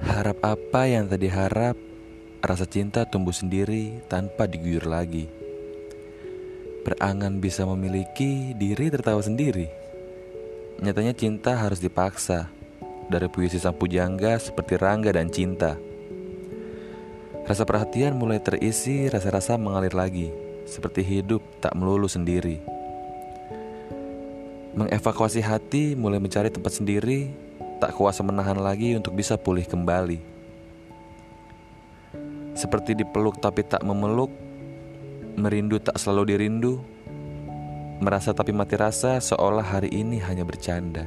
Harap apa yang tadi harap, rasa cinta tumbuh sendiri tanpa diguyur lagi. Berangan bisa memiliki diri tertawa sendiri. Nyatanya cinta harus dipaksa dari puisi sang pujangga seperti Rangga dan Cinta. Rasa perhatian mulai terisi, rasa-rasa mengalir lagi, seperti hidup tak melulu sendiri. Mengevakuasi hati mulai mencari tempat sendiri, tak kuasa menahan lagi untuk bisa pulih kembali. Seperti dipeluk tapi tak memeluk, merindu tak selalu dirindu, merasa tapi mati rasa seolah hari ini hanya bercanda.